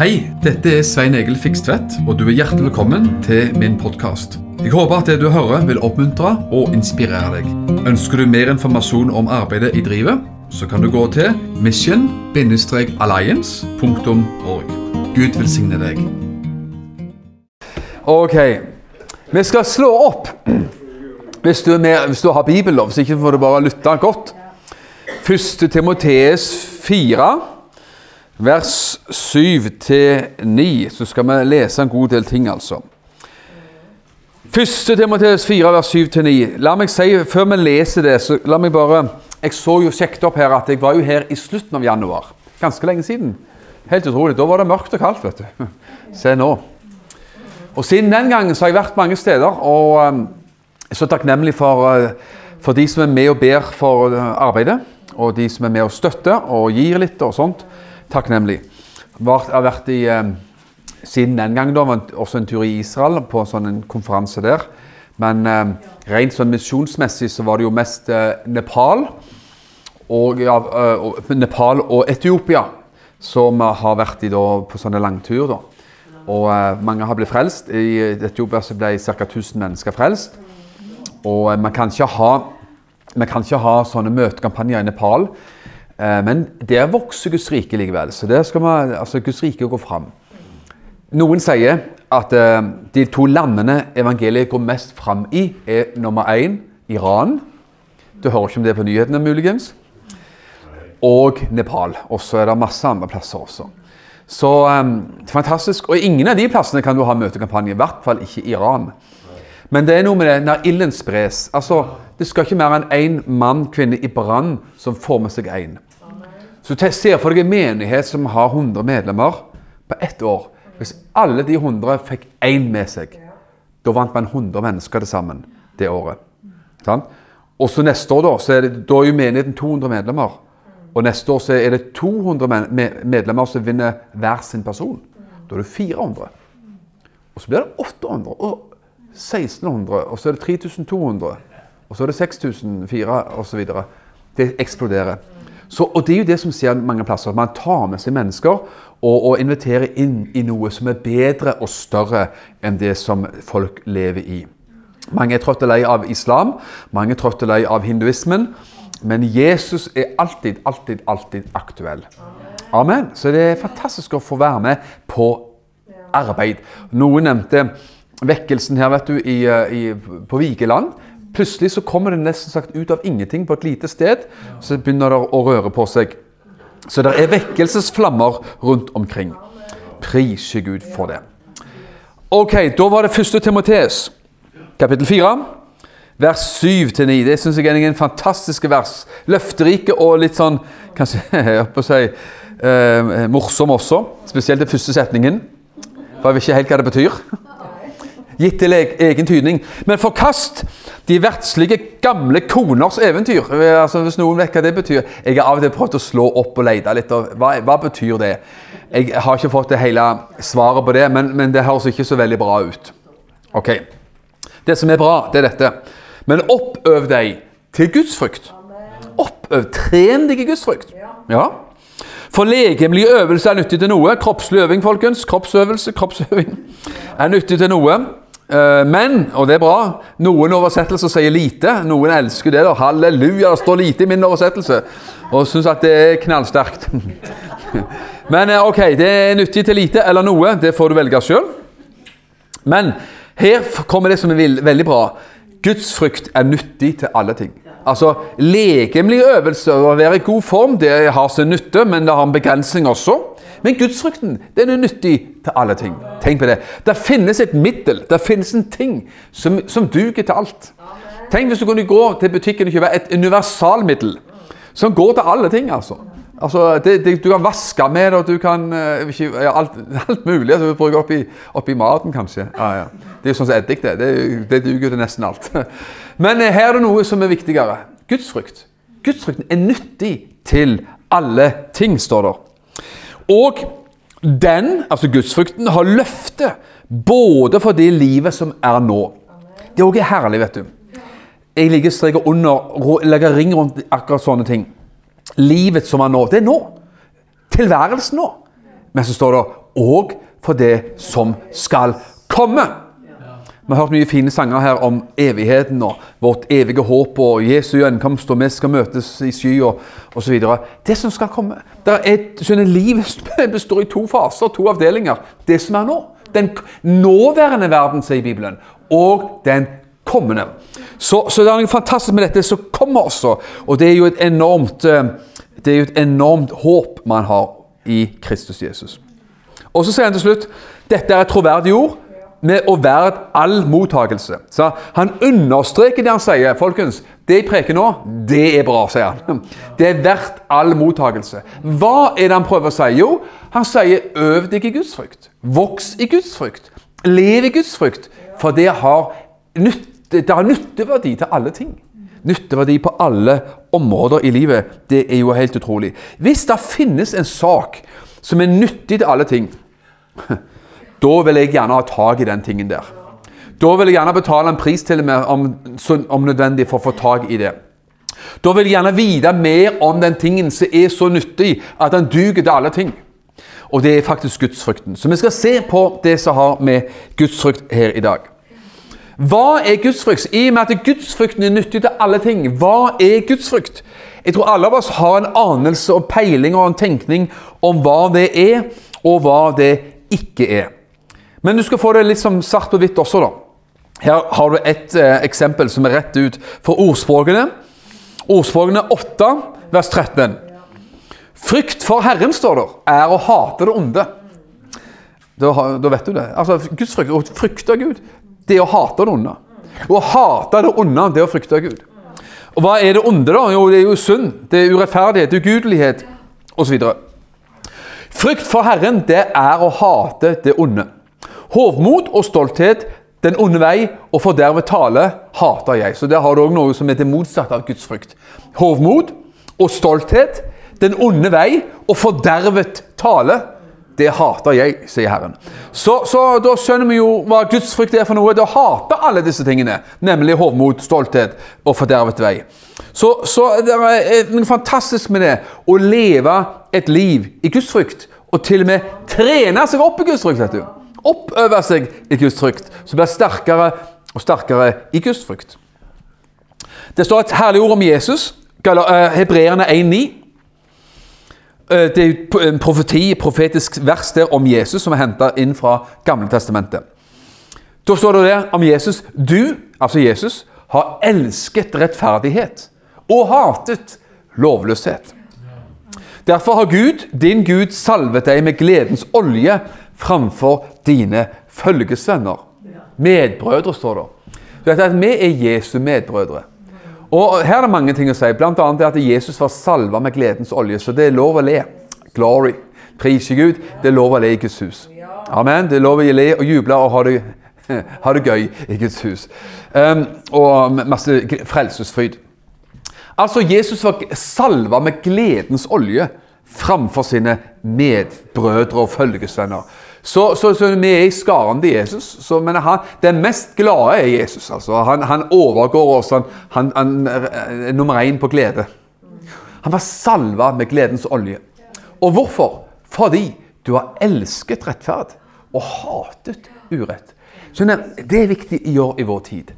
Hei, dette er Svein Egil Fikstvedt, og du er hjertelig velkommen til min podkast. Jeg håper at det du hører vil oppmuntre og inspirere deg. Ønsker du mer informasjon om arbeidet i drivet, så kan du gå til mission-alliance.org. Gud velsigne deg. Ok, vi skal slå opp. Hvis du, med, hvis du har Bibelen, så ikke får du bare lytte godt. 1. Timotees 4, vers 7-9. Så skal vi lese en god del ting, altså. 1. Timoteus 4, vers 7-9. La meg si, før vi leser det, så la meg bare Jeg så jo sjekket opp her at jeg var jo her i slutten av januar. Ganske lenge siden. Helt utrolig. Da var det mørkt og kaldt, vet du. Se nå. Og siden den gangen så har jeg vært mange steder, og um, jeg er så takknemlig for, uh, for de som er med og ber for uh, arbeidet, og de som er med og støtter og gir litt og sånt. Takknemlig. Jeg har vært i um, Siden den gang da, var også en tur i Israel, på sånn en konferanse der. Men um, rent sånn misjonsmessig så var det jo mest uh, Nepal, og, ja, uh, Nepal og Etiopia som har vært i da, på sånne langtur. da. Og mange har blitt frelst. I Etiopia så ble ca. 1000 mennesker frelst. Og man, kan ikke ha, man kan ikke ha sånne møtekampanjer i Nepal. Uh, men der vokser Guds rike likevel. Så der skal man, altså Guds rike går fram. Noen sier at de to landene evangeliet går mest fram i, er nummer én Iran. Du hører ikke om det på nyhetene, muligens. Og Nepal. Og så er det masse andre plasser også. Så um, fantastisk. Og ingen av de plassene kan du ha møtekampanje. I hvert fall ikke Iran. Men det er noe med det når ilden spres. Altså, Det skal ikke mer enn én mann, kvinne i brann som får med seg én. Så du ser for deg en menighet som har 100 medlemmer på ett år. Hvis alle de 100 fikk én med seg, da vant man 100 mennesker til sammen det året. Sånn? Og så neste år, da, så er det, da er jo menigheten 200 medlemmer. Og neste år så er det 200 medlemmer som vinner hver sin person. Da er det 400. Og så blir det 800 og 1600, og så er det 3200. Og så er det 6004 osv. Det eksploderer. Så, og det er jo det som skjer mange plasser. Man tar med seg mennesker og, og inviterer inn i noe som er bedre og større enn det som folk lever i. Mange er trøtte lei av islam, mange er trøtte lei av hinduismen. Men Jesus er alltid, alltid, alltid aktuell. Amen. Så det er fantastisk å få være med på arbeid. Noen nevnte vekkelsen her vet du, i, i, på Vigeland. Plutselig så kommer det nesten sagt ut av ingenting på et lite sted. Så begynner det å røre på seg. Så det er vekkelsesflammer rundt omkring. Prise Gud for det. Ok, da var det første Timoteus, kapittel 4 vers 7-9. Det syns jeg er en fantastisk vers. Løfterike og litt sånn kanskje, jeg på å si, eh, morsom også. Spesielt den første setningen. For jeg vet ikke helt hva det betyr. Gitt til egen tydning. Men forkast de verdslige gamle koners eventyr. Altså, hvis noen vet hva det betyr. Jeg har av og til prøvd å slå opp og lete litt. Og hva, hva, betyr det? Jeg har ikke fått det hele svaret på det, men, men det høres ikke så veldig bra ut. Ok. Det som er bra, det er dette. Men oppøv deg til gudsfrykt. Oppøv, tren deg i gudsfrykt. Ja. For legemlig øvelse er nyttig til noe. Kroppslig øving, folkens. Kroppsøvelse, kroppsøving er nyttig til noe. Eh, men, og det er bra, noen oversettelser sier lite. Noen elsker det. da. Halleluja, det står lite i min oversettelse. Og syns at det er knallsterkt. Men eh, ok, det er nyttig til lite eller noe. Det får du velge sjøl. Men her kommer det som er veldig bra. Guds frykt er nyttig til alle ting. Altså, Legemlige øvelser og å være i god form det har sin nytte, men det har en begrensning også. Men gudsfrykten den er nyttig til alle ting. Tenk på det. Det finnes et middel, det finnes en ting som, som duger til alt. Tenk hvis du kunne gå til butikken og kjøpe et universalmiddel som går til alle ting. altså. Altså, det, det, Du kan vaske med det, og du kan ikke, ja, alt, alt, mulig. Altså, du bruker oppi, oppi maten, kanskje. Ja, ja. Det er jo sånn som eddik, det. Det, det duger til nesten alt. Men her er det noe som er viktigere. Gudsfrykt. Gudsfrykten er nyttig til alle ting, står det. Og den, altså gudsfrykten, har løfte både for det livet som er nå. Det òg er herlig, vet du. Jeg ligger streker under, legger ring rundt akkurat sånne ting livet som er nå. Det er nå. Tilværelsen nå. Men så står det og for det som skal komme. Vi har hørt mye fine sanger her om evigheten og vårt evige håp og Jesu gjenkomst, og vi skal møtes i sky og osv. Det som skal komme. Det er skjønner, Livet består i to faser, to avdelinger. Det som er nå. Den nåværende verden, sier Bibelen, og den kommende. Så, så det er noe fantastisk med dette som kommer også, og det er jo et enormt, eh, det er jo et enormt håp man har i Kristus Jesus. Og så sier han til slutt dette er et troverdig ord med å verd all mottagelse. Så han understreker det han sier. Folkens, det jeg preker nå, det er bra, sier han. Det er verdt all mottagelse. Hva er det han prøver å si? Jo, han sier øv deg i Guds frykt. Voks i Guds frykt. Lev i Guds frykt. For det har, nytte, det har nytteverdi til alle ting. Nytteverdi på alle områder i livet. Det er jo helt utrolig. Hvis det finnes en sak som er nyttig til alle ting da vil jeg gjerne ha tak i den tingen der. Da vil jeg gjerne betale en pris til og med om, om nødvendig for å få tak i det. Da vil jeg gjerne vite mer om den tingen som er så nyttig at den duger til alle ting. Og det er faktisk gudsfrykten. Så vi skal se på det som har med gudsfrykt her i dag. Hva er gudsfrykt? I og med at gudsfrykten er nyttig til alle ting, hva er gudsfrykt? Jeg tror alle av oss har en anelse og peiling og en tenkning om hva det er, og hva det ikke er. Men du skal få det litt som svart på hvitt også, da. Her har du et eh, eksempel som er rett ut fra ordspråkene. Ordspråkene 8, vers 13. Frykt for Herren, står der, er å hate det onde. Da, da vet du det. Altså, Guds frykt, Å frykte Gud, det er å hate det onde. Å hate det onde, det er å frykte Gud. Og hva er det onde, da? Jo, det er jo synd. Det er urettferdighet, ugudelighet osv. Frykt for Herren, det er å hate det onde. Hovmod og stolthet, den onde vei og fordervet tale hater jeg. Så der har du òg noe som er det motsatte av Guds frykt. Hovmod og stolthet, den onde vei og fordervet tale, det hater jeg, sier Herren. Så, så da skjønner vi jo hva Guds frykt er for noe. Det å hate alle disse tingene, nemlig hovmod, stolthet og fordervet vei. Så, så det er noe fantastisk med det å leve et liv i Guds frykt, og til og med trene seg opp i Guds frykt. vet du oppøve seg i Guds frykt, som blir sterkere og sterkere i Guds frykt. Det står et herlig ord om Jesus, eh, Hebreerne 1,9. Eh, det er en profeti, profetisk vers der om Jesus som er henta inn fra Gamle Testamentet. Da står det der om Jesus Du, altså Jesus, har elsket rettferdighet og hatet lovløshet. Derfor har Gud, din Gud, salvet deg med gledens olje framfor dine følgesvenner. Medbrødre, står det. Du vet at Vi er Jesu medbrødre. Og Her er det mange ting å si, bl.a. annet at Jesus var salva med gledens olje. Så det er lov å le. Glory. Prise Gud. Det er lov å le i Guds hus. Amen. Det er lov å le og juble og ha det, ha det gøy i Guds hus. Um, og masse frelsesfryd. Altså, Jesus var salva med gledens olje framfor sine medbrødre og følgesvenner. Så, så, så, vi er i skaren til Jesus. Så, men han, den mest glade er Jesus. Altså. Han, han, overgår oss. Han, han, han er nummer én på glede. Han var salva med gledens olje. Og hvorfor? Fordi du har elsket rettferd og hatet urett. Skjønner, Det er viktig i år i vår tid.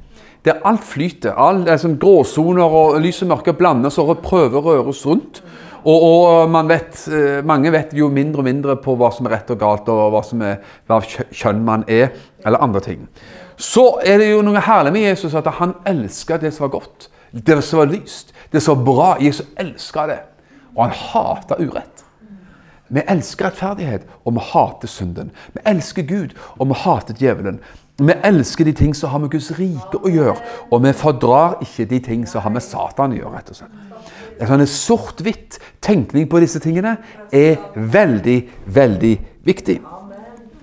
Der alt flyter. All, altså, gråsoner og lys og mørke blandes og prøver å røres rundt. Og, og vet, eh, mange vet jo mindre og mindre på hva som er rett og galt, og hva som er hva kjønn man er, eller andre ting. Så er det jo noe herlig med Jesus at han elska det som var godt. Det som var lyst. Det som var bra. Jesus elska det. Og han hata urett. Vi elsker rettferdighet, og vi hater synden. Vi elsker Gud, og vi hater djevelen. Vi elsker de ting som har med Guds rike å gjøre, og vi fordrar ikke de ting som har med Satan å gjøre. rett og slett en sånn sort-hvitt tenkning på disse tingene er veldig, veldig viktig.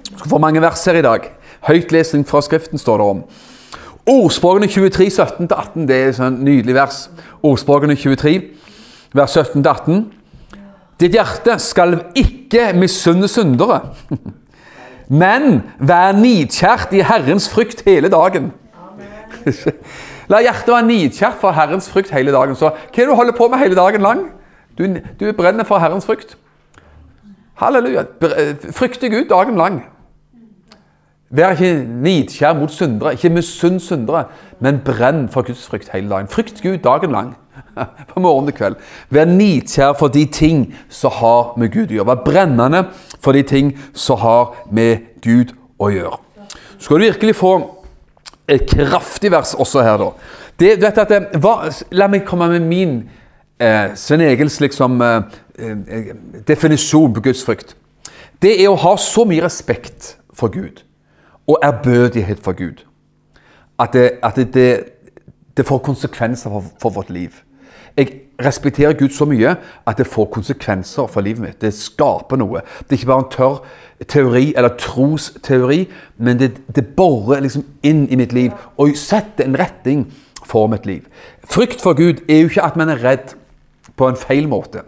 Vi skal få mange vers her i dag. Høytlesning fra Skriften står det om. Ordspråkene 23, 17-18, det er et sånn nydelig vers. Ordspråkene 23, vers 17-18. Ditt hjerte skal ikke misunne syndere, men vær nidkjært i Herrens frykt hele dagen. La hjertet være nidkjært for Herrens frykt hele dagen. Så hva er det du holder på med hele dagen lang? Du, du brenner for Herrens frykt. Halleluja. Frykter Frykte Gud dagen lang. Vær ikke nidkjær mot syndere, ikke misunn syndere, men brenn for Guds frykt hele dagen. Frykt Gud dagen lang, fra morgen til kveld. Vær nidkjær for de ting som har med Gud å gjøre. Vær brennende for de ting som har med Gud å gjøre. Skal du virkelig få et kraftig vers også her, da. Det, du vet at hva, La meg komme med min eh, Svein Egils liksom, eh, eh, definisjon på Guds frykt. Det er å ha så mye respekt for Gud og ærbødighet for Gud at det, at det, det får konsekvenser for, for vårt liv. Jeg respekterer Gud så mye at det får konsekvenser for livet mitt. Det skaper noe. Det er ikke bare en tørr teori eller trosteori, men det, det borer liksom inn i mitt liv og setter en retning for mitt liv. Frykt for Gud er jo ikke at man er redd på en feil måte.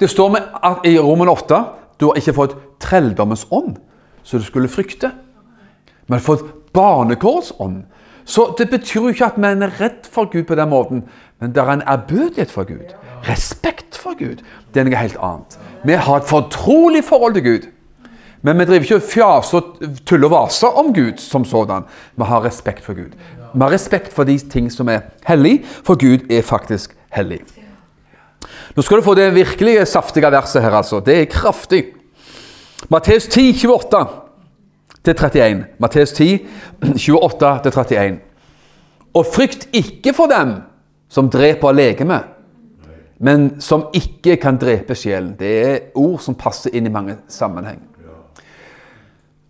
Det står med at i Roman 8 du har ikke fått trelldommens ånd, så du skulle frykte. Men fått barnekårets ånd. Så det betyr jo ikke at vi er redd for Gud på den måten, men det er en ærbødighet for Gud. Respekt for Gud. Det er noe helt annet. Vi har et fortrolig forhold til Gud. Men vi driver ikke og fjaser og tuller og vaser om Gud som sådan. Vi har respekt for Gud. Vi har respekt for de ting som er hellig, for Gud er faktisk hellig. Nå skal du få det virkelig saftige verset her, altså. Det er kraftig. Matteus 10, 28 til 31. Matteus 10, 28 til 31. Og frykt ikke for dem som dreper legemet, men som ikke kan drepe sjelen. Det er ord som passer inn i mange sammenheng.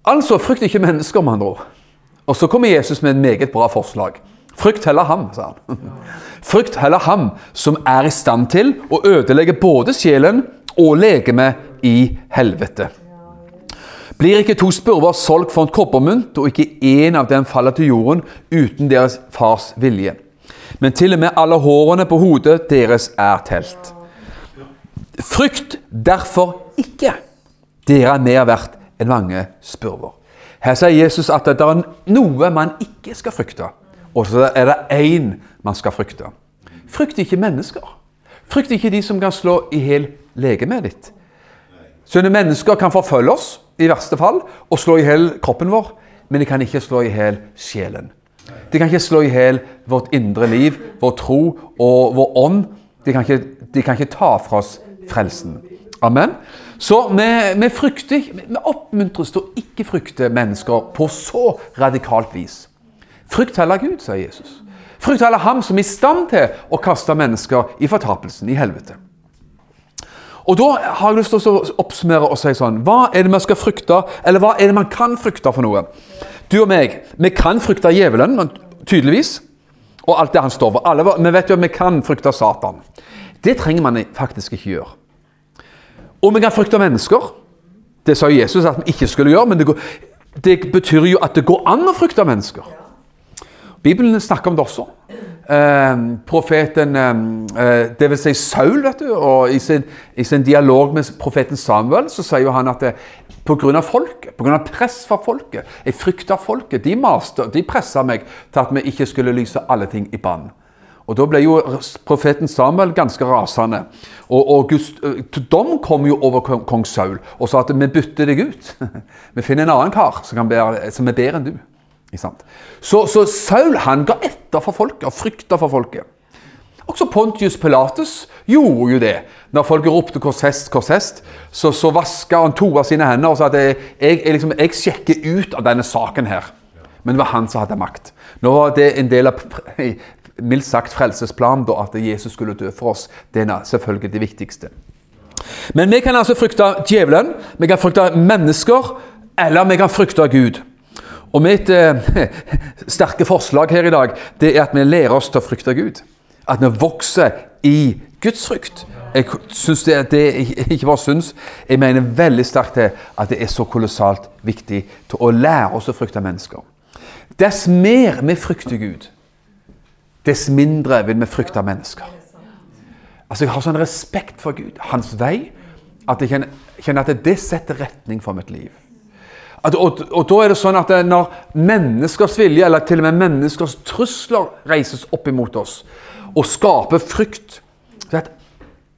Altså, frykt ikke mennesker, med andre ord. Og så kommer Jesus med en meget bra forslag. Frykt heller ham, sa han. Frykt heller ham som er i stand til å ødelegge både sjelen og legemet i helvete. Blir ikke to spurver solgt for en koppermynt, og ikke én av dem faller til jorden uten deres fars vilje? Men til og med alle hårene på hodet deres er telt. Frykt derfor ikke. Dere er mer verdt enn mange spurver. Her sier Jesus at det er noe man ikke skal frykte, og så er det én man skal frykte. Frykt ikke mennesker. Frykt ikke de som kan slå i hjel legemet ditt. Sånne mennesker kan forfølge oss, i verste fall, og slå i hjel kroppen vår, men de kan ikke slå i hjel sjelen. De kan ikke slå i hjel vårt indre liv, vår tro og vår ånd. De kan ikke, de kan ikke ta fra oss frelsen. Amen. Så vi, vi frykter, vi oppmuntres til å ikke frykte mennesker på så radikalt vis. Frykt heller Gud, sier Jesus. Frykt heller Ham som er i stand til å kaste mennesker i fortapelsen, i helvete. Og Da har jeg lyst til å oppsummere og si sånn Hva er det man skal frykte, eller hva er det man kan frykte for noe? Du og meg, vi kan frykte djevelen, tydeligvis. Og alt det han står for. Alle, vi vet jo at vi kan frykte Satan. Det trenger man faktisk ikke gjøre. Og vi kan frykte mennesker. Det sa Jesus at vi ikke skulle gjøre, men det, går, det betyr jo at det går an å frykte mennesker. Bibelen snakker om det også. Eh, profeten eh, Det vil si Saul, vet du, og i sin, i sin dialog med profeten Samuel så sier jo han at det, av folket, av press fra folket Jeg frykta folket. De maste, de pressa meg til at vi ikke skulle lyse alle ting i bann. Og Da ble jo profeten Samuel ganske rasende. Og, og dom kom jo over kong Saul og sa at vi bytter deg ut. vi finner en annen kar som, kan bære, som er bedre enn du. Ikke? Så, så Saul han ga etter for folket og frykta for folket. Også Pontius Pilatus gjorde jo det. Når folk ropte 'korsfest, korsfest', så, så vaska han to av sine hender og sa at jeg, jeg, liksom, jeg sjekker ut av denne saken her. Men det var han som hadde makt. Nå var det en del av mildt sagt frelsesplanen da, at Jesus skulle dø for oss. Det er selvfølgelig det viktigste. Men vi kan altså frykte djevelen, vi kan frykte mennesker, eller vi kan frykte Gud. Og mitt eh, sterke forslag her i dag det er at vi lærer oss til å frykte Gud. At vi vokser i Guds frykt. Jeg synes det, det ikke bare syns, jeg mener veldig sterkt til at det er så kolossalt viktig til å lære oss å frykte mennesker. Dess mer vi frykter Gud, dess mindre vil vi frykte mennesker. Altså Jeg har sånn respekt for Gud, hans vei, at jeg kjenner at det setter retning for mitt liv. At, og, og, da er det sånn at når menneskers vilje, eller til og med menneskers trusler, reises opp imot oss og skaper frykt vet,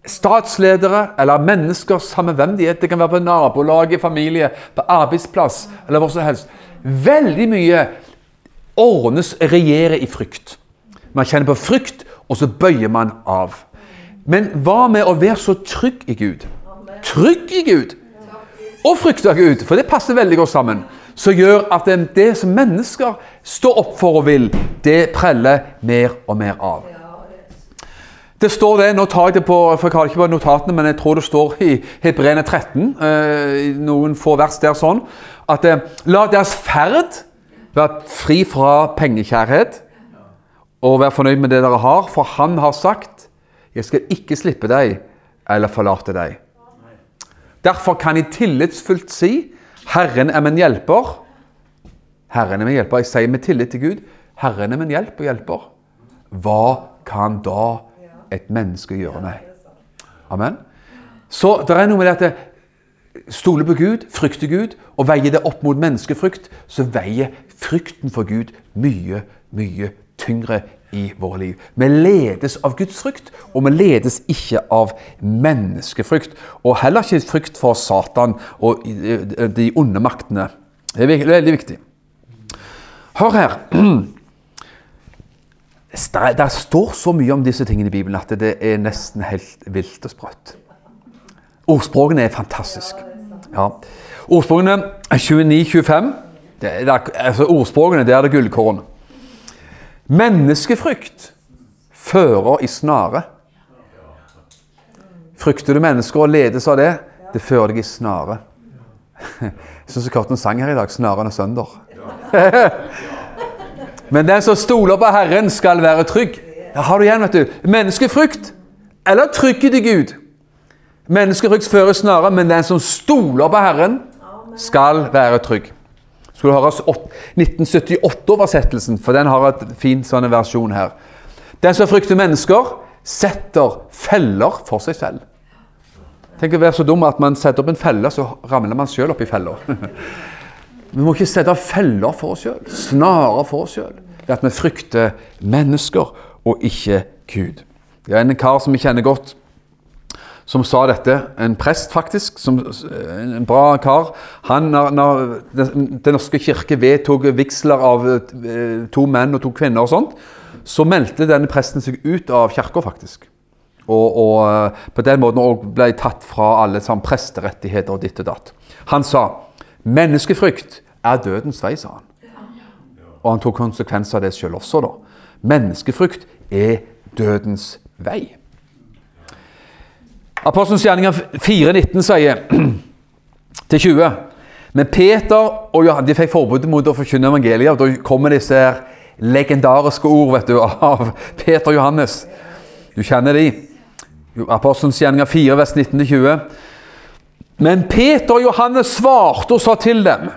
statsledere eller mennesker, samme hvem de er. Det kan være på nabolaget, familie, på arbeidsplass eller hvor som helst. Veldig mye ordnes, regjerer i frykt. Man kjenner på frykt, og så bøyer man av. Men hva med å være så trygg i Gud? Trygg i Gud! Og frykte Gud, for det passer veldig godt sammen. Som gjør at det, det som mennesker står opp for og vil, det preller mer og mer av. Det står det, nå tar jeg det på, for jeg har ikke på notatene, men jeg tror det står i Hebreene 13, eh, noen få vers der sånn, at la deres ferd være fri fra pengekjærhet, og være fornøyd med det dere har, for han har sagt, jeg skal ikke slippe deg eller forlate deg. Derfor kan jeg tillitsfullt si, Herren er min hjelper. Herren er min hjelper. Jeg sier med tillit til Gud, Herren er min hjelp og hjelper. Hva kan da et menneske gjøre meg? Amen. Så det er noe med det at stole på Gud, frykte Gud, og veier det opp mot menneskefrykt, så veier frykten for Gud mye, mye tyngre i våre liv. Vi ledes av Guds frykt, og vi ledes ikke av menneskefrykt. Og heller ikke frykt for Satan og de onde maktene. Det er veldig viktig. Hør her. Det står så mye om disse tingene i Bibelen at det er nesten helt vilt og sprøtt. Ordspråkene er fantastiske. Ja. Ordspråkene 29-25. Altså ordspråkene det er det gullkorn. Menneskefrykt fører i snare. Frykter du mennesker og ledes av det, det fører deg i snare. Jeg syns jeg hørte en sang her i dag. 'Snaren er sønder'. Men den som stoler på Herren, skal være trygg. Her har du igjen, vet du. Menneskefrykt eller trygghet i Gud. Menneskefrykt fører snare, men den som stoler på Herren, skal være trygg. Skulle høre 1978-oversettelsen, for den har et fin sånn versjon her. Den som frykter mennesker, setter feller for seg selv. Tenk å være så dum at man setter opp en felle, så ramler man sjøl i fella. Vi må ikke sette feller for oss sjøl, snarere for oss sjøl. Er at vi frykter mennesker og ikke Gud. Det er en kar som vi kjenner godt, som sa dette. En prest, faktisk. Som, en bra kar. Han, når, Den norske kirke vedtok vigsler av eh, to menn og to kvinner og sånt, så meldte denne presten seg ut av kirka, faktisk. Og, og, eh, på den måten ble tatt fra alle sammen presterettigheter og ditt og datt. Han sa menneskefrykt er dødens vei, sa han. Og han tok konsekvenser av det sjøl også, da. Menneskefrykt er dødens vei. Apostelens gjerninger 4,19 sier til 20 Men Peter og Johan de fikk forbudet mot å forkynne evangeliet. og Da kommer disse her legendariske ord vet du, av Peter og Johannes. Du kjenner de. Apostelens gjerninger 4, vers 19-20. Men Peter og Johannes svarte og sa til dem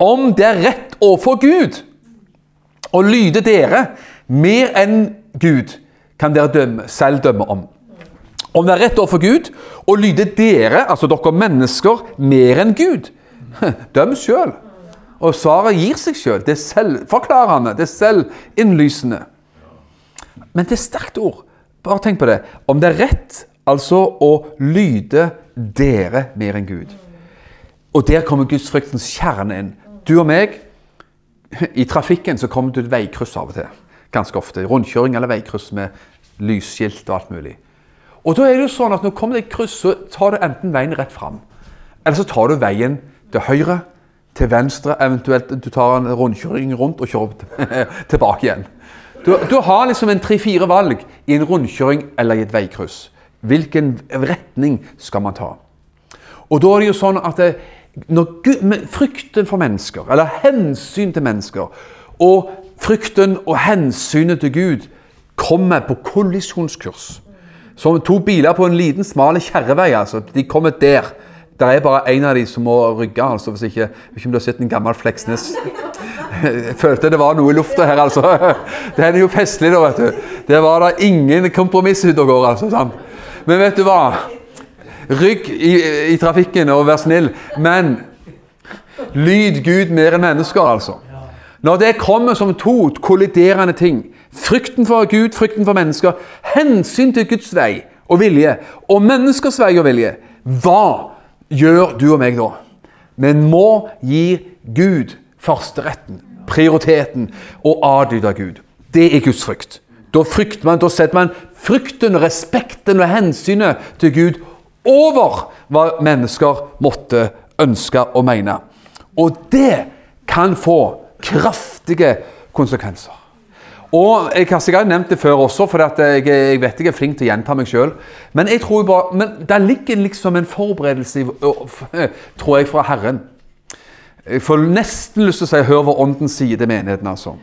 om det er rett overfor Gud å lyde dere mer enn Gud, kan dere dømme, selv dømme om. Om det er rett overfor Gud å lyde dere, altså dere mennesker, mer enn Gud. Døm sjøl. Og svaret gir seg sjøl. Det er selvforklarende. Det er selvinnlysende. Men det er sterkt ord. Bare tenk på det. Om det er rett altså å lyde dere mer enn Gud. Og der kommer gudsfryktens kjerne inn. Du og meg, i trafikken så kommer du til et veikryss av og til. Ganske ofte. Rundkjøring eller veikryss med lysskilt og alt mulig. Og da er det jo sånn at Når du kommer til et kryss, så tar du enten veien rett fram, eller så tar du veien til høyre, til venstre, eventuelt du tar en rundkjøring rundt og kjører tilbake igjen. Du, du har liksom en tre-fire valg i en rundkjøring eller i et veikryss. Hvilken retning skal man ta? Og da er det jo sånn at det, når Gud, frykten for mennesker, eller hensyn til mennesker, og frykten og hensynet til Gud kommer på kollisjonskurs Som to biler på en liten, smal kjerrevei. altså. De kommer der. Det er bare én av de som må rygge. altså, hvis ikke, om du har sett en gammel Fleksnes. Jeg følte det var noe i lufta her, altså. Det er jo festlig, da, vet du. Det var da ingen kompromiss ute og går, altså. sant? Men vet du hva? Rygg i, i trafikken og vær snill. Men lyd Gud mer enn mennesker, altså. Når det kommer som to kolliderende ting, frykten for Gud, frykten for mennesker, hensyn til Guds vei og vilje, og menneskers vei og vilje, hva gjør du og meg da? Vi må gi Gud førsteretten, prioriteten, og adlyde Gud. Det er Guds frykt. Da frykter man, da setter man frykten, respekten og hensynet til Gud over hva mennesker måtte ønske og mene. Og det kan få kraftige konsekvenser. Og Jeg har sikkert nevnt det før også, for jeg, jeg, vet jeg er flink til å gjenta meg sjøl. Men jeg tror bare, men det ligger liksom en forberedelse tror jeg, fra Herren. Jeg får nesten lyst til å si 'hør hva Ånden sier til menigheten'. altså.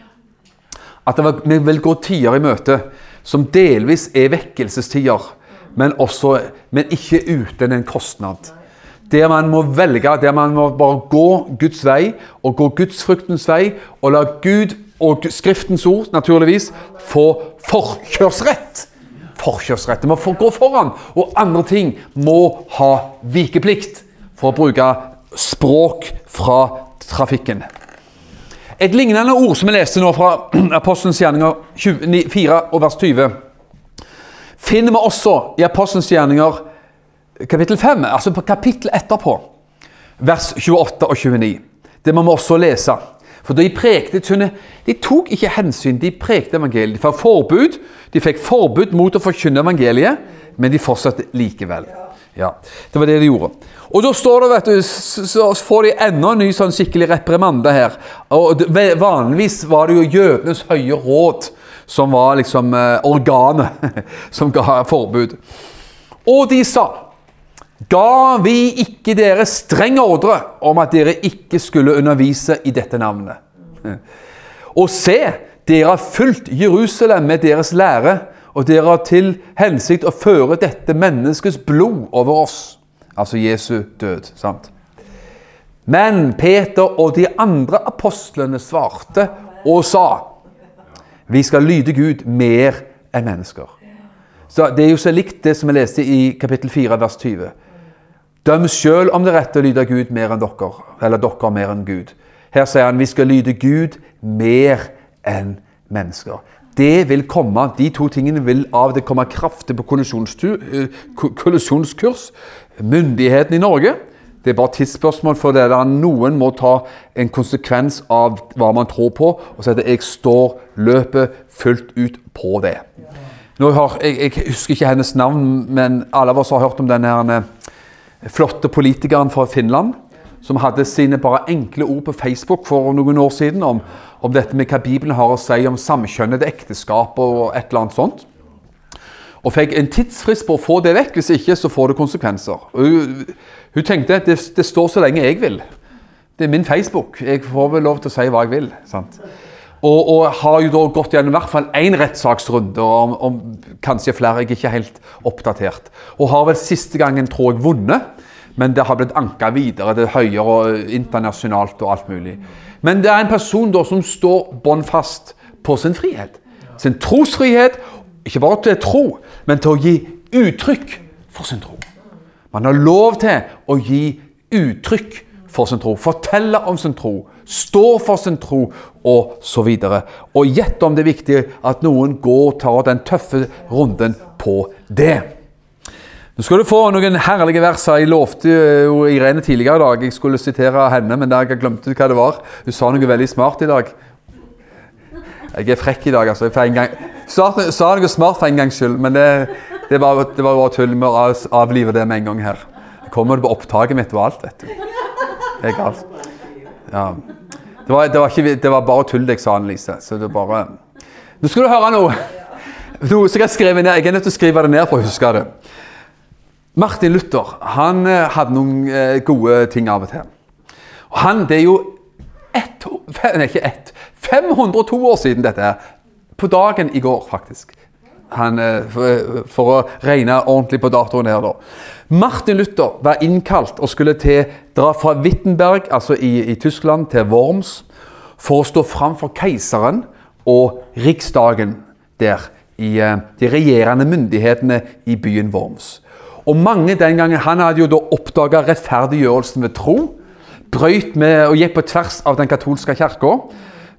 At var, vi vil gå tider i møte som delvis er vekkelsestider, men, også, men ikke uten en kostnad. Der man må velge, der man må bare gå Guds vei, og gå gudsfruktens vei, og la Gud og Skriftens ord naturligvis få forkjørsrett. Forkjørsrett. Det må gå foran, og andre ting må ha vikeplikt, for å bruke språk fra trafikken. Et lignende ord som vi leste nå fra Apostelens gjerninger 4 og vers 20, finner vi også i Apostelens gjerninger kapittel 5, altså på kapittel etterpå, vers 28 og 29. Det må vi også lese. For de prekte De tok ikke hensyn, de prekte evangeliet. De fikk forbud, de fikk forbud mot å forkynne evangeliet, men de fortsatte likevel. Ja, Det var det de gjorde. Og da står det, vet du, så får de enda en ny sånn skikkelig reprimande her. Og Vanligvis var det jo jødenes høye råd som var liksom eh, organet som ga forbud. Og de sa Ga vi ikke dere streng ordre om at dere ikke skulle undervise i dette navnet? Og se, dere har fulgt Jerusalem med deres lære, og dere har til hensikt å føre dette menneskets blod over oss altså Jesu død. sant? Men Peter og de andre apostlene svarte og sa vi skal lyde Gud mer enn mennesker. Så Det er jo så likt det som vi leste i kapittel 4, vers 20. Døm sjøl om det er rett å lyde Gud mer enn dere, eller dere mer enn Gud. Her sier han vi skal lyde Gud mer enn mennesker. Det vil komme, De to tingene vil av det komme kraftig på eh, kollisjonskurs myndighetene i Norge. Det er bare tidsspørsmål for det der noen må ta en konsekvens av hva man tror på, og si at 'jeg står løpet fullt ut på det'. Nå har, jeg, jeg, husker ikke hennes navn, men alle av oss har hørt om denne flotte politikeren fra Finland som hadde sine bare enkle ord på Facebook for noen år siden om, om dette med hva Bibelen har å si om samkjønnede ekteskap og et eller annet sånt og fikk en tidsfrist på å få det vekk. Hvis ikke, så får det konsekvenser. Hun, hun, tenkte at det, det, står så lenge jeg vil. Det er min Facebook. Jeg får vel lov til å si hva jeg vil. sant? Og, og har jo da gått gjennom i hvert fall én rettssaksrunde, om, om, kanskje flere. Jeg er ikke helt oppdatert. Og har vel siste gangen, tror jeg, vunnet. Men det har blitt anka videre. Er høyere og internasjonalt og alt mulig. Men det er en person da som står bånn fast på sin frihet. Sin trosfrihet ikke bare til tro, men til å gi uttrykk for sin tro. Man har lov til å gi uttrykk for sin tro, fortelle om sin tro, stå for sin tro og så videre. Og gjett om det er viktig at noen går og tar den tøffe runden på det. Nå skal du få noen herlige verser. Jeg lovte jo Irene tidligere i dag jeg skulle sitere henne, men jeg glemte hva det var. Hun sa noe veldig smart i dag. Jeg er frekk i dag, altså. For en gang, sa, sa noe smart for en gangs skyld, men det, det, var, det var bare tull Vi avliver avlive det med en gang her. Jeg kommer på opptaket mitt og alt, vet du. Det er galt. Ja. Det var, det, var ikke, det var, bare tull jeg sa, Annelise. Så det bare Nå skal du høre noe! Noe som jeg har skrevet ned. Jeg er nødt til å skrive det ned for å huske det. Martin Luther han eh, hadde noen eh, gode ting av og til. Og han, Det er jo ett, nei, ikke ett, 502 år siden dette. På dagen i går, faktisk. Han, eh, for, for, å regne ordentlig på datoen her, da. Martin Luther var innkalt og skulle til, dra fra Wittenberg, altså i, i Tyskland, til Worms for å stå fram for keiseren og riksdagen der. I uh, de regjerende myndighetene i byen Worms. Og mange den gangen, Han hadde jo da oppdaga rettferdiggjørelsen ved tro. Brøyt med og gikk på tvers av den katolske kirka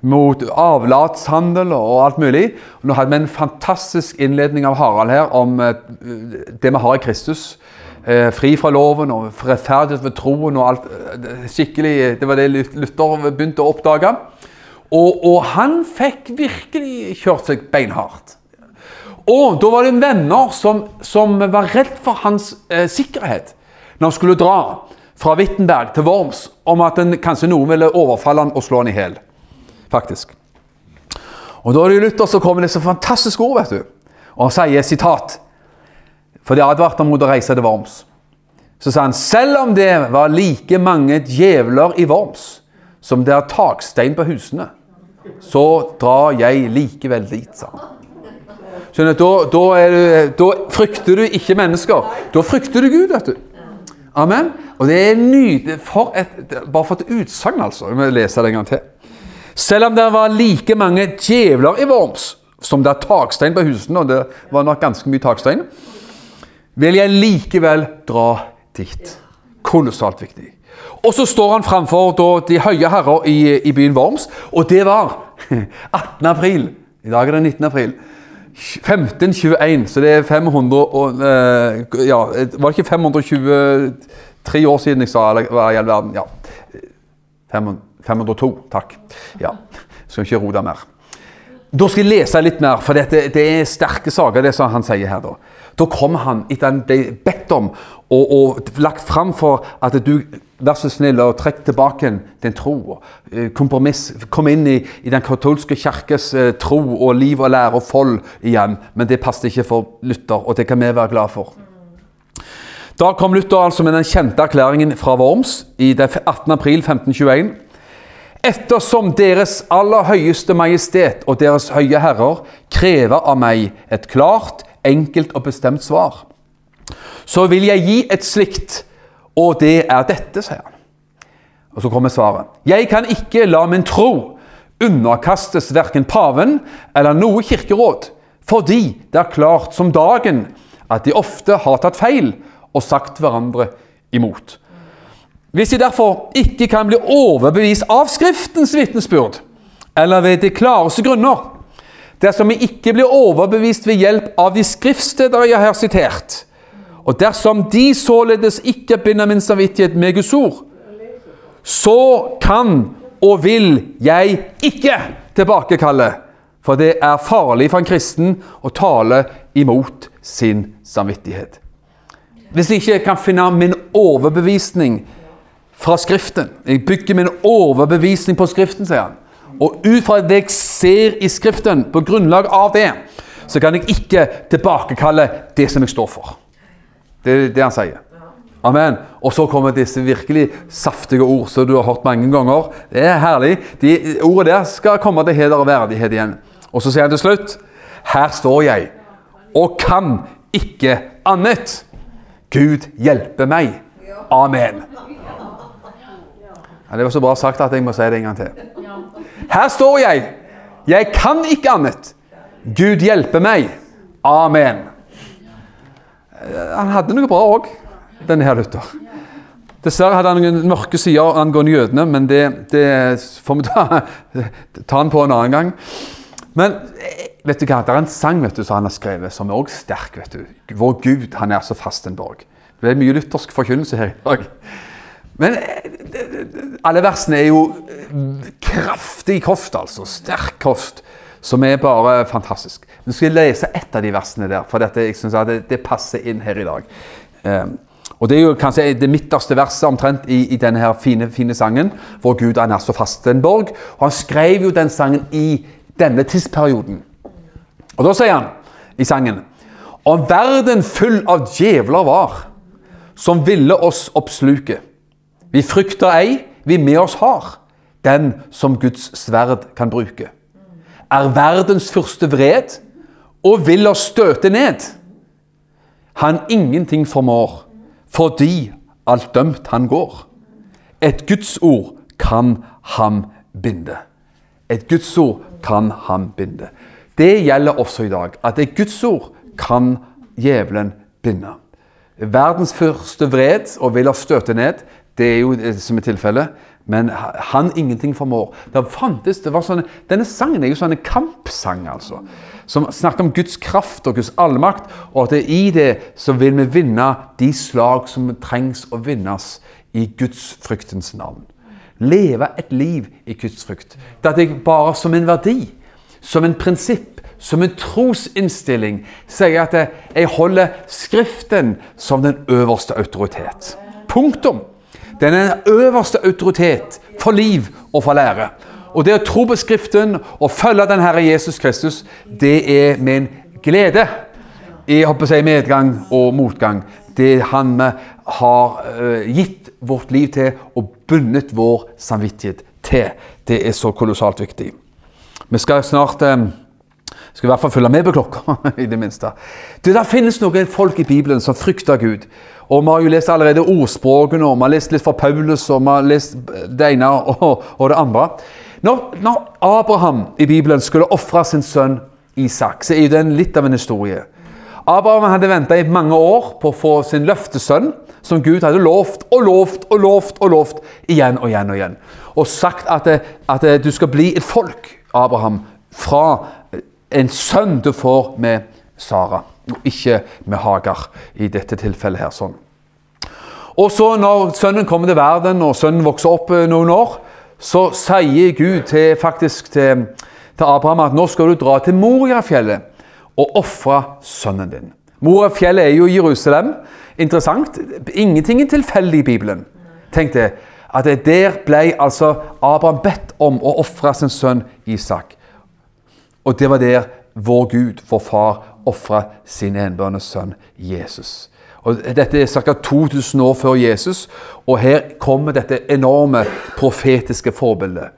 mot avlatshandel og alt mulig. Nå hadde vi en fantastisk innledning av Harald her om eh, det vi har i Kristus. Eh, fri fra loven og rettferdighet ved troen og alt. eh, skikkelig, Det var det Luther begynte å oppdage. Og, og han fikk virkelig kjørt seg beinhardt. Og da var det venner som, som var redd for hans eh, sikkerhet når han skulle dra fra Wittenberg til Worms, om at den, kanskje noen ville overfalle han og slå han i hjel. Faktisk. Og da er det Luther som kommer med disse fantastiske ord, vet du. Og han sier sitat For de advarte mot å reise til Worms. Så sa han selv om det var like mange djevler i Worms som det er takstein på husene, så drar jeg likevel dit, sa han. Skjønner da, da, du, da frykter du ikke mennesker. Da frykter du Gud, vet du. Amen. Og det er nydelig. For et, bare for et utsagn, altså. Vi må lese det en gang til. Selv om det var like mange djevler i Worms som det er takstein på husene, og det var nok ganske mye takstein, vil jeg likevel dra dit. Kolossalt viktig. Og så står han framfor da, de høye herrer i, i byen Worms, og det var 18. april. I dag er det 19. april. 1521, så det er 500 og, eh, ja, Var det ikke 523 år siden jeg sa hva i all verden? Ja. 500 502, takk. Ja, Skal ikke rote mer. Da skal jeg lese litt mer, for dette, det er sterke saker, det som han sier her. Da Da kom han etter han ble bedt om og, og lagt fram for at du Vær så snill og trekk tilbake din tro. eh, Kompromiss. Kom inn i, i den katolske kirkes eh, tro og liv og lære og fold igjen. Men det passet ikke for Luther, og det kan vi være glad for. Da kom Luther altså med den kjente erklæringen fra Worms i det 18. april 1521. Ettersom Deres aller høyeste majestet og Deres høye herrer krever av meg et klart, enkelt og bestemt svar, så vil jeg gi et slikt, og det er dette, sier han. Og så kommer svaret. Jeg kan ikke la min tro underkastes verken paven eller noe kirkeråd, fordi det er klart som dagen at de ofte har tatt feil og sagt hverandre imot. Hvis de derfor ikke kan bli overbevist av Skriftens vitnesbyrd, eller ved de klareste grunner, dersom vi ikke blir overbevist ved hjelp av de skriftsteder jeg har sitert, og dersom de således ikke binder min samvittighet med Guds ord, så kan og vil jeg ikke tilbakekalle, for det er farlig for en kristen å tale imot sin samvittighet. Hvis jeg ikke kan finne min overbevisning fra Skriften Jeg bygger min overbevisning på Skriften, sier han. Og ut fra det jeg ser i Skriften, på grunnlag av det, så kan jeg ikke tilbakekalle det som jeg står for. Det er det han sier. Amen. Og så kommer disse virkelig saftige ord som du har hørt mange ganger. Det er herlig. De ordene der skal komme til heder og verdighet igjen. Og så sier han til slutt Her står jeg og kan ikke annet. Gud hjelpe meg. Amen. Ja, det var så bra sagt at jeg må si det en gang til. Her står jeg. Jeg kan ikke annet. Gud hjelpe meg. Amen. Han hadde noe bra òg, denne her Luther. Dessverre hadde han noen mørke sider angående jødene, men det, det får vi ta, ta han på en annen gang. Men vet du hva, det er en sang vet du, som han har skrevet, som er også sterk. vet du. Vår Gud, han er så fast en borg. Det er mye luthersk forkynnelse her i dag. Men alle versene er jo kraftig kost, altså. Sterk kost. Som er bare fantastisk. Nå skal jeg lese ett av de versene der, for dette, jeg synes at det, det, passer inn her i dag. Um, og Det er jo kanskje det midterste verset omtrent i, i denne her fine, fine sangen, hvor Gud er så fast en borg. Og Han skrev jo den sangen i denne tidsperioden. Og Da sier han i sangen Om verden full av djevler var, som ville oss oppsluke. Vi frykter ei, vi med oss har, den som Guds sverd kan bruke. Er verdens første vred og vil oss støte ned. Han ingenting formår, fordi alt dømt han går. Et Guds ord kan ham binde. Et Guds ord kan ham binde. Det gjelder også i dag. At et Guds ord kan djevelen binde. Verdens første vred og vil oss støte ned, Det er jo det som er tilfellet. Men han ingenting formår. Det fantes, det var sånne, Denne sangen er jo sånn en kampsang, altså. Som snakker om Guds kraft og Guds allmakt, og at det er i det så vil vi vinne de slag som trengs å vinnes i Guds fryktens navn. Leve et liv i Guds frykt. Det er bare som en verdi, som en prinsipp, som en trosinnstilling, sier at jeg holder Skriften som den øverste autoritet. Punktum. Den er den øverste autoritet for liv og for lære. Og det å tro på Skriften og følge den Herre Jesus Kristus, det er min glede. Jeg håper å medgang og motgang. Det han har uh, gitt vårt liv til og bundet vår samvittighet til. Det er så kolossalt viktig. Vi skal snart um, skal i hvert fall følge med på klokka, i det minste. Det der finnes noen folk i Bibelen som frykter Gud. Og Vi har jo lest allerede ordspråkene, og vi har lest litt fra Paulus og vi har lest det ene og, og det andre. Når, når, Abraham i Bibelen skulle ofre sin sønn Isak, så er det litt av en historie. Abraham hadde venta i mange år på å få sin løftesønn, som Gud hadde lovt og lovt og lovt og lovt igjen og igjen. Og igjen. Og sagt at, at du skal bli et folk, Abraham, fra en sønn du får med Sara, og ikke med Hagar i dette tilfellet her. sånn. Og så Når sønnen kommer til verden og sønnen vokser opp eh, noen år, så sier Gud til, faktisk til, til Abraham at nå skal du dra til Moriafjellet og ofre sønnen din. Moriafjellet er jo Jerusalem. Interessant. Ingenting er tilfeldig i Bibelen. Tenk det, at Der ble altså Abraham bedt om å ofre sin sønn Isak. Og det var der vår Gud, vår far, ofra sin enbørende sønn Jesus. Og Dette er ca. 2000 år før Jesus, og her kommer dette enorme profetiske forbildet.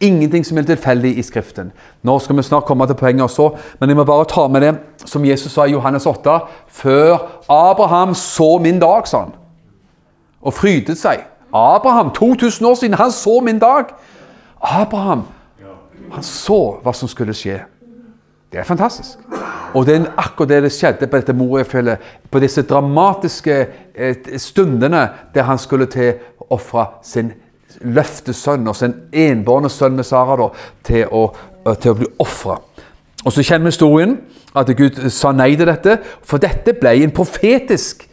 Ingenting som er tilfeldig i Skriften. Nå skal vi snart komme til poenget også, men jeg må bare ta med det som Jesus sa i Johannes 8. Før Abraham så min dag, sa han, og frydet seg. Abraham, 2000 år siden, han så min dag. Abraham, han så hva som skulle skje. Det er fantastisk. Og det er akkurat det det skjedde på dette Moriafjellet. På disse dramatiske eh, stundene der han skulle til å ofre sin løftesønn og sin enbårne sønn med Sara da, til, å, til å bli ofra. Og så kjenner vi historien, at Gud sa nei til dette. For dette ble en profetisk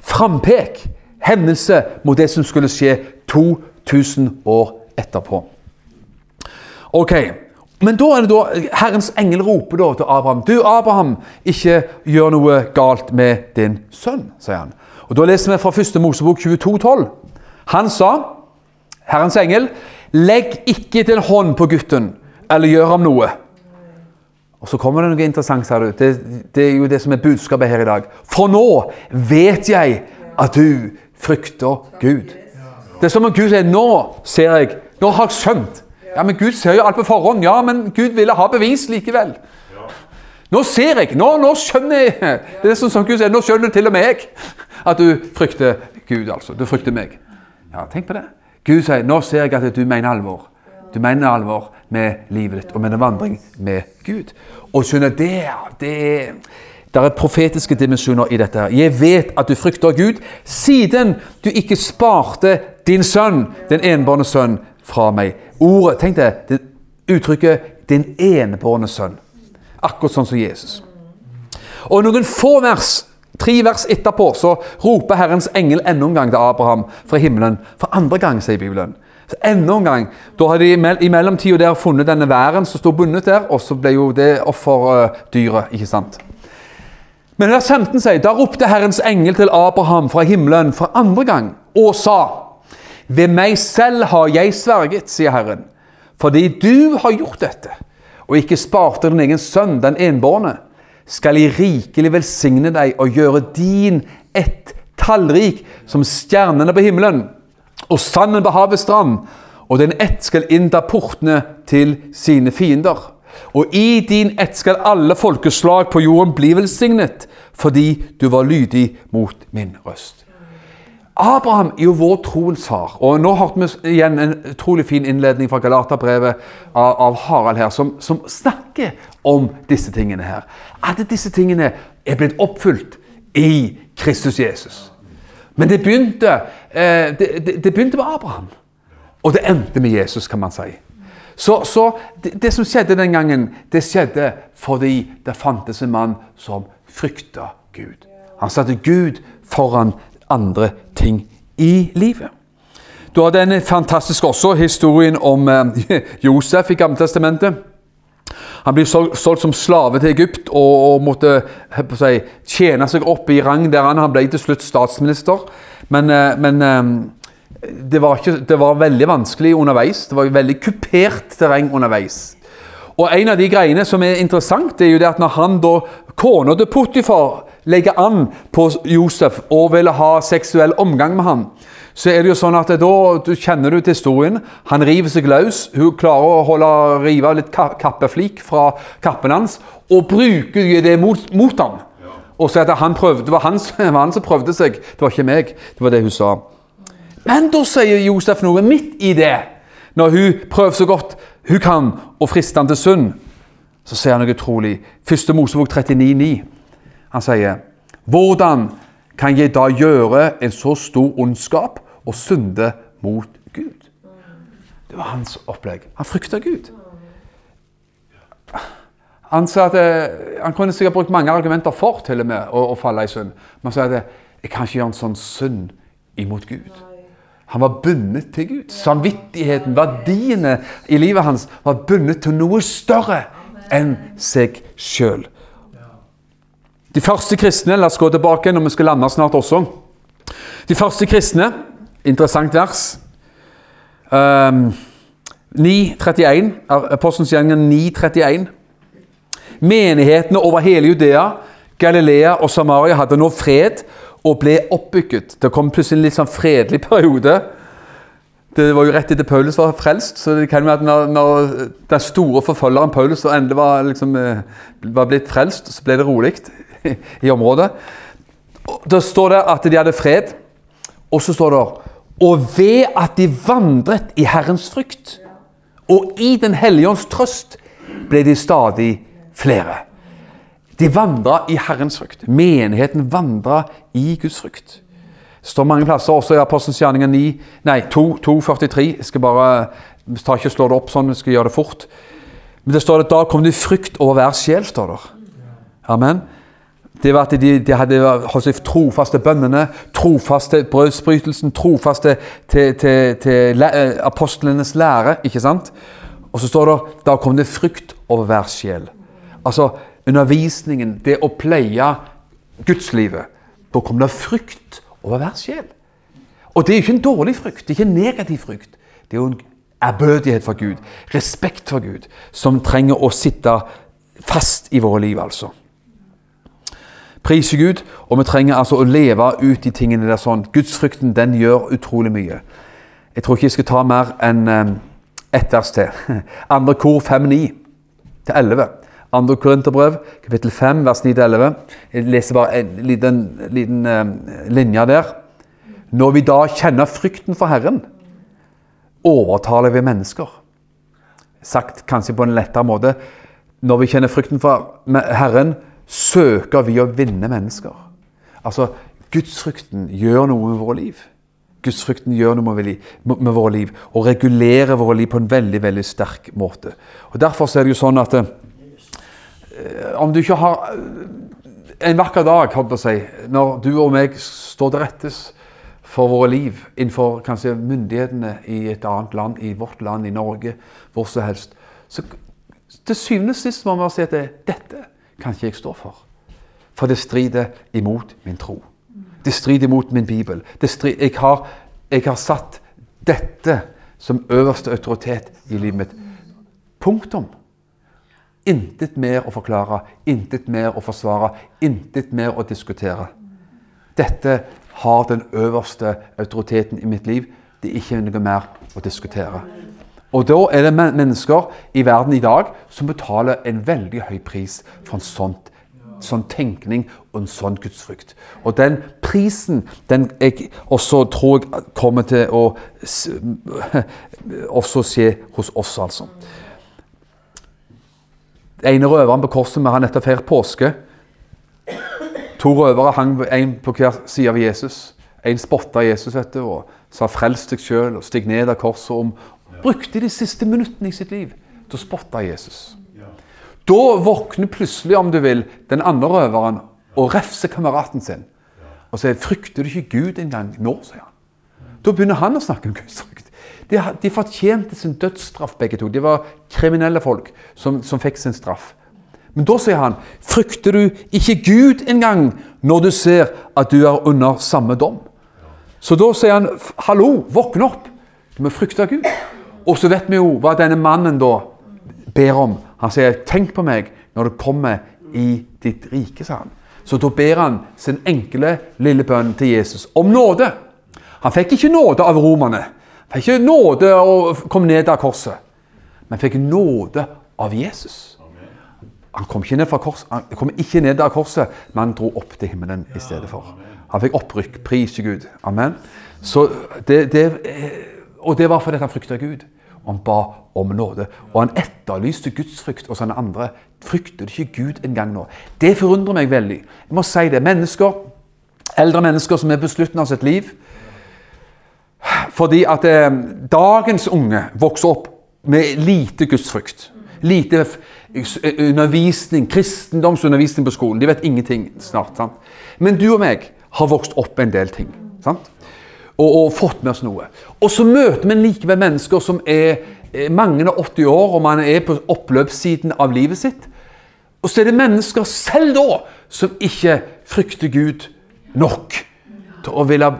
frampek, hendelse, mot det som skulle skje 2000 år etterpå. Ok, men da er det da Herrens engel roper da til Abraham. Du, Abraham, ikke gjør noe galt med din sønn, sier han. Og Da leser vi fra 1. Mosebok 22, 12. Han sa, Herrens engel, legg ikke din hånd på gutten, eller gjør ham noe. Og Så kommer det noe interessant, sa du. Det, det er jo det som er budskapet her i dag. For nå vet jeg at du frykter Gud. Det er som om Gud sier Nå ser jeg, nå har jeg skjønt ja, men Gud ser jo alt på forhånd. Ja, men Gud ville ha bevis likevel. Nå ser jeg, nå, nå skjønner jeg Det er sånn som Gud sier, nå skjønner til og med jeg at du frykter Gud. altså. Du frykter meg. Ja, tenk på det. Gud sier, nå ser jeg at du mener alvor. Du mener alvor med livet ditt og med en vandring med Gud. Og skjønner, det, det er det er profetiske dimensjoner i dette. Jeg vet at du frykter Gud, siden du ikke sparte din sønn, den enbårne sønn, fra meg. Ordet, tenk deg, det uttrykket 'din enbårne sønn'. Akkurat sånn som Jesus. Og noen få vers, tre vers etterpå, så roper Herrens engel enda en gang til Abraham fra himmelen. For andre gang, sier Bibelen. Så enda en gang. Da har de i mellomtida der funnet denne væren som sto bundet der, og så ble jo det offerdyret, ikke sant. Men vers 15 sier da ropte Herrens engel til Abraham fra himmelen for andre gang og sa ved meg selv har jeg sverget, sier Herren, fordi du har gjort dette, og ikke sparte din egen sønn, den enbårne, skal jeg rikelig velsigne deg og gjøre din ett tallrik som stjernene på himmelen og sanden på havets strand, og den ett skal innta portene til sine fiender. Og i din ett skal alle folkeslag på jorden bli velsignet, fordi du var lydig mot min røst. Abraham er jo vår troens far. Og nå hørte vi igjen en utrolig fin innledning fra Galaterbrevet av, av Harald her, som, som, snakker om disse tingene her. At disse tingene er blitt oppfylt i Kristus Jesus. Men det begynte, eh, det, det, det begynte med Abraham. Og det endte med Jesus, kan man si. Så, så det, det, som skjedde den gangen, det skjedde fordi det fantes en mann som frykta Gud. Han satte Gud foran andre ting i livet. Du har den fantastiske også historien om eh, Josef i Gammeltestamentet. Han blir solgt som slave til Egypt og måtte si, tjene seg opp i rang der han, han ble til slutt statsminister. Men, eh, men eh, det, var ikke, det, var veldig vanskelig underveis. Det var veldig kupert terreng underveis. Og En av de greiene som er interessant, det er jo det at når han da, kona til Potifar legger an på Josef og vil ha seksuell omgang med han, så er det jo sånn at da du kjenner du til historien. Han river seg løs. Hun klarer å holde, rive litt kappeflik fra kappen hans og bruker det mot, mot ham. Og så at han prøvde, det var han, det var han som prøvde seg, det var ikke meg. Det var det hun sa. Men da sier Josef noe midt i det. Når hun prøver så godt hun kan å friste han til synd, så sier han noe utrolig. Første Mosebok 39,9. Han sier Hvordan kan jeg da gjøre en så stor ondskap og synde mot Gud? Det var hans opplegg. Han frykta Gud. Han sa at eh, han kunne sikkert brukt mange argumenter for til og med å, å falle i synd. Men han sa at jeg kan ikke gjøre en sånn synd imot Gud. Han var bundet til Gud. Samvittigheten, verdiene i livet hans var bundet til noe større enn seg sjøl. De første kristne La oss gå tilbake når vi skal lande snart også. De første kristne Interessant vers. Um, 9.31, Apostelens gjengen 9.31. Menighetene over hele Judea, Galilea og Samaria hadde nå fred og ble oppbygget. Det kom plutselig en litt sånn fredelig periode. Det var jo rett etter Paulus var frelst, så det kan jo at når, når den store forfølgeren Paulus endelig var, liksom, eh, var blitt frelst, så ble det rolig i området. Da står det at de hadde fred, og så står det og ved at de vandret i Herrens frykt og i Den hellige ånds trøst, ble de stadig flere. De vandra i Herrens frykt. Menigheten vandra i Guds frykt. Det står mange plasser, også i Apostelens gjerninger 9, nei, 2.43. Jeg skal bare jeg tar ikke slå det opp sånn, jeg skal gjøre det fort. Men det står at da kom det frykt over hver sjel. står der. Amen det var at de, de hadde holdt seg trofaste bønnene, trofaste brødsbrytelsen, trofaste til, til, til eh, apostlenes lære. ikke sant? Og så står det da kom det frykt over hver sjel. Altså undervisningen, det å pleie gudslivet. Da kom det frykt over hver sjel. Og det er jo ikke en dårlig frykt, det er ikke en negativ frykt. Det er jo en ærbødighet for Gud, respekt for Gud, som trenger å sitte fast i våre liv, altså. Prise Gud, og vi trenger altså å leve ut de tingene der sånn. Gudsfrykten den gjør utrolig mye. Jeg tror ikke jeg skal ta mer enn um, ett vers til. Andre kor 5-9 til 11. Andre Korinterbrev, kapittel 5, vers 9-11. Jeg leser bare en liten, liten uh, linje der. Når vi da kjenner frykten for Herren, overtaler vi mennesker. Sagt kanskje på en lettere måte. Når vi kjenner frykten for Herren, søker vi å vinne mennesker. Altså, Gudsfrykten gjør noe med våre liv. Gudsfrykten gjør noe med, med våre liv og regulerer våre liv på en veldig veldig sterk måte. Og Derfor er det jo sånn at eh, om du ikke har eh, en vakker dag, si, når du og meg står til rettes for våre liv innenfor kanskje myndighetene i et annet land, i vårt land, i Norge, hvor som helst, så til syvende og sist må vi si at det, dette kan ikke jeg stå for. For det strider imot min tro. Det strider imot min bibel. Strider, jeg, har, jeg, har, satt dette som øverste autoritet i livet mitt. Punktum. Intet mer å forklare, intet mer å forsvare, intet mer å diskutere. Dette har den øverste autoriteten i mitt liv. Det er ikke noe mer å diskutere. Og da er det mennesker i verden i dag som betaler en veldig høy pris for en sånn, sånn tenkning og en sånn gudsfrykt. Og den prisen den jeg også tror jeg kommer til å også skje hos oss, altså. Den ene røveren på korset vi har nettopp feiret påske. To røvere hang en på hver side av Jesus. En spotta Jesus vet du, og sa 'frels deg sjøl' og 'stig ned av korset'. om Brukte de siste minuttene i sitt liv til å spotte Jesus. Da våkner plutselig, om du vil, den andre røveren og refser kameraten sin. Og sier 'Frykter du ikke Gud engang nå?' sier han. Da begynner han å snakke om Guds frykt. De, de fortjente sin dødsstraff, begge to. De var kriminelle folk som, som fikk sin straff. Men da sier han, 'Frykter du ikke Gud engang når du ser at du er under samme dom?' Så da sier han, 'Hallo, våkne opp! Du må frykte Gud.' Og så vet vi jo hva denne mannen da ber om. Han sier, 'Tenk på meg når du kommer i ditt rike', sa han. Så da ber han sin enkle, lille bønn til Jesus om nåde. Han fikk ikke nåde av romerne. Han fikk ikke nåde å komme ned av korset. Men fikk nåde av Jesus. Han kom ikke ned fra korset, han kom ikke ned av korset, men han dro opp til himmelen i stedet for. Han fikk opprykk. Pris til Gud. Amen. Så det, det, og det var fordi han frykta Gud. Og han ba om nåde. Og han etterlyste gudsfrykt hos han andre. Frykter ikke Gud engang nå? Det forundrer meg veldig. Jeg må si det. Mennesker, eldre mennesker som er på slutten av sitt liv Fordi at eh, dagens unge vokser opp med lite gudsfrykt. Lite undervisning, kristendomsundervisning på skolen. De vet ingenting snart. sant? Men du og meg har vokst opp en del ting. sant? Og, og fått med oss noe. Og så møter vi likevel mennesker som er mange og 80 år, og man er på oppløpssiden av livet sitt. Og så er det mennesker selv da som ikke frykter Gud nok til å ville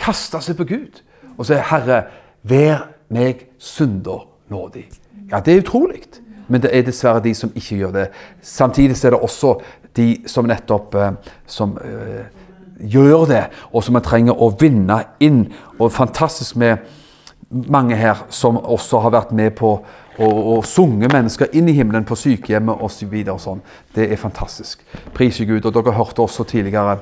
kaste seg på Gud. Og si 'Herre, vær meg synder nådig'. Ja, det er utrolig. Men det er dessverre de som ikke gjør det. Samtidig er det også de som nettopp eh, som uh, gjør det, og som man trenger å vinne inn. Og fantastisk med mange her som også har vært med på å, å sunge mennesker inn i himmelen på sykehjemmet osv. Så sånn. Det er fantastisk. Pris Gud. Og dere hørte også tidligere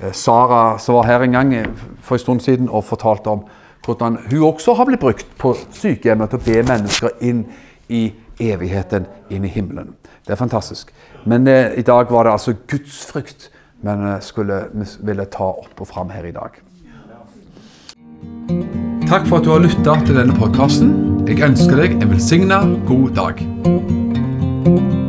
eh, Sara som var her en gang for en stund siden og fortalte om hvordan hun også har blitt brukt på sykehjemmet til å be mennesker inn i evigheten, inn i himmelen. Det er fantastisk. Men eh, i dag var det altså gudsfrykt men eh, skulle, ville ta opp og fram her i dag. Takk for at du har lytta til denne podkasten. Jeg ønsker deg en velsigna god dag.